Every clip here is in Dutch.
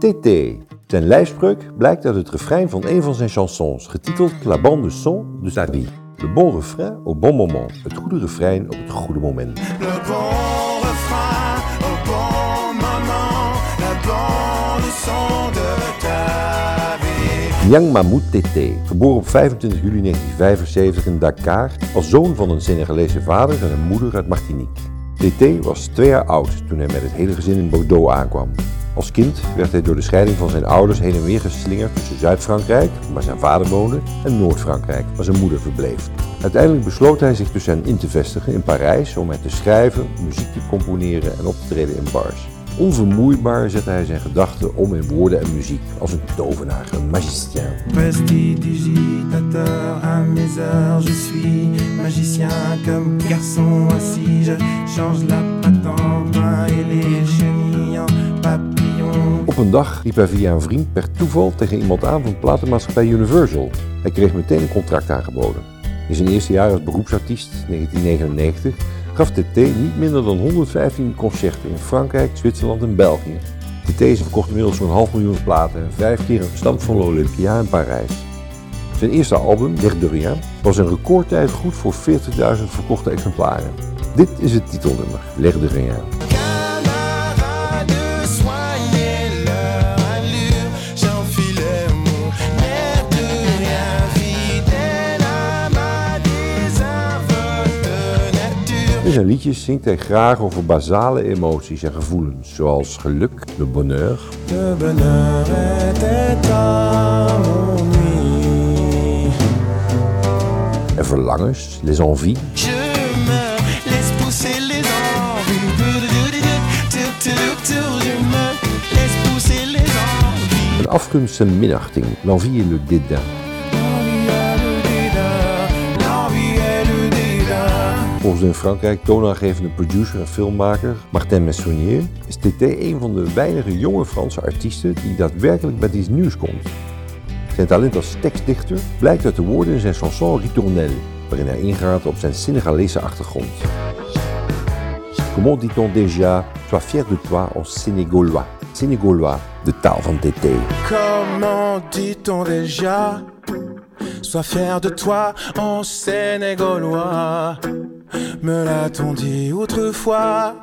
TT. Zijn lijfspreuk blijkt uit het refrein van een van zijn chansons, getiteld La bande de son de sa vie. Le bon refrain au bon moment. Het goede refrein op het goede moment. Le bon refrain au bon moment, la bande son de ta vie. Nyang Mahmoud Tété, geboren op 25 juli 1975 in Dakar als zoon van een Senegalese vader en een moeder uit Martinique. Tété was twee jaar oud toen hij met het hele gezin in Bordeaux aankwam. Als kind werd hij door de scheiding van zijn ouders heen en weer geslingerd tussen Zuid-Frankrijk, waar zijn vader woonde, en Noord-Frankrijk, waar zijn moeder verbleef. Uiteindelijk besloot hij zich dus hen in te vestigen in Parijs om er te schrijven, muziek te componeren en op te treden in bars. Onvermoeibaar zette hij zijn gedachten om in woorden en muziek, als een tovenaar, een magicien. Prestidigitateur mes heures, je suis magicien comme garçon assis. Je change la main et les chenilles en papillon. Op een dag riep hij via een vriend per toeval tegen iemand aan van platenmaatschappij Universal. Hij kreeg meteen een contract aangeboden. In zijn eerste jaar als beroepsartiest, 1999, gaf TT niet minder dan 115 concerten in Frankrijk, Zwitserland en België. TT verkocht inmiddels zo'n half miljoen platen en vijf keer een stand van l'Olympia in Parijs. Zijn eerste album, L'air de was in recordtijd goed voor 40.000 verkochte exemplaren. Dit is het titelnummer, L'air de rien. In zijn liedjes zingt hij graag over basale emoties en gevoelens, zoals geluk, le bonheur, Le bonheur était à mon nuit. en verlangens, les envies. Je me laisse pousser les envies. Een afgunst en minachting, l'envie et le dédain. Volgens in Frankrijk toonaangevende producer en filmmaker Martin Messonnier is TT een van de weinige jonge Franse artiesten die daadwerkelijk met iets nieuws komt. Zijn talent als tekstdichter blijkt uit de woorden in zijn chanson Ritournelle, waarin hij ingaat op zijn Senegalese achtergrond. Comment dit-on déjà, sois fier de toi en sénégalois. Sénégalois, de taal van TT. Comment dit-on déjà Sois fier de toi en sénégalois. Me l'a-t-on dit autrefois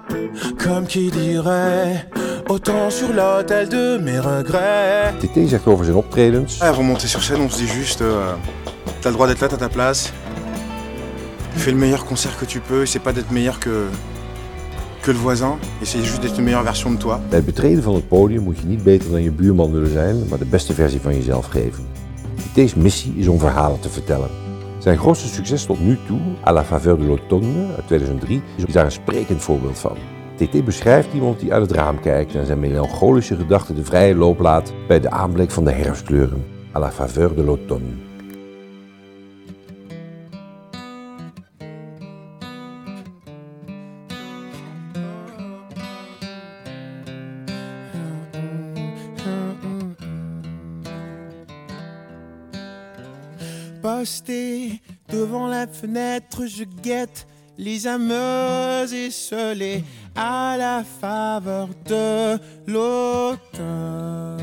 Comme qui dirait Autant sur l'autel de mes regrets. TT zegt over zijn optredens Ah, Avant de monter sur scène, on se dit juste, euh, t'as le droit d'être là, t'as ta place. Fais le meilleur concert que tu peux. Essaie pas d'être meilleur que, que le voisin. Essaie juste d'être une meilleure version de toi. Bij het betreden van het podium moet je niet beter dan je buurman willen zijn, maar de beste versie van jezelf geven. Deze missie is om verhalen te vertellen. Zijn grootste succes tot nu toe, À la faveur de l'automne uit 2003, is daar een sprekend voorbeeld van. TT beschrijft iemand die uit het raam kijkt en zijn melancholische gedachten de vrije loop laat bij de aanblik van de herfstkleuren. À la faveur de l'automne. Posté devant la fenêtre, je guette les âmes esselées à la faveur de l'automne.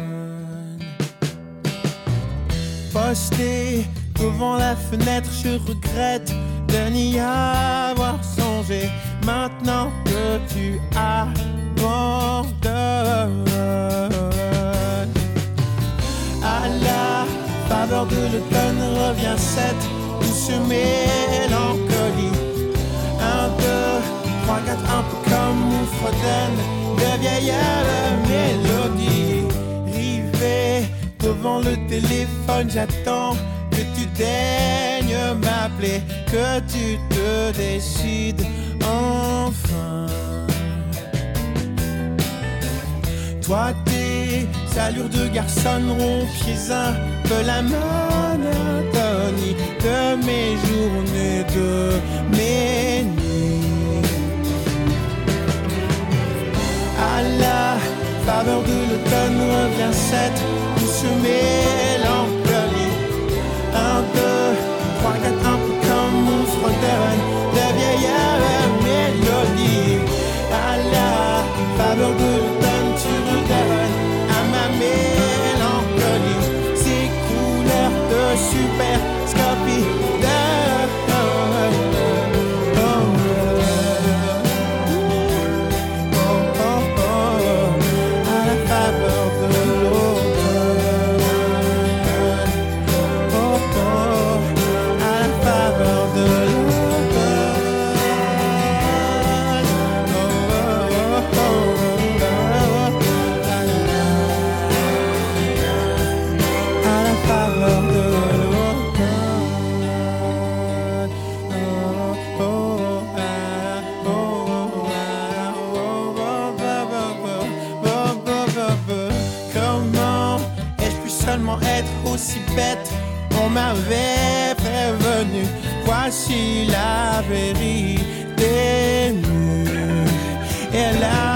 Posté devant la fenêtre, je regrette de n'y avoir songé. Maintenant que tu abandonnes à de l'automne revient cette douce mélancolie. Un, deux, trois, quatre, un peu comme on fredonne de vieilles mélodies. Rivé devant le téléphone, j'attends que tu daignes m'appeler, que tu te décides enfin. Toi, tes allures de garçon rompiez un peu la monotonie de mes journées, de mes nuits. À la faveur de l'automne revient cette être aussi bête On m'avait prévenu, voici la vérité. Elle a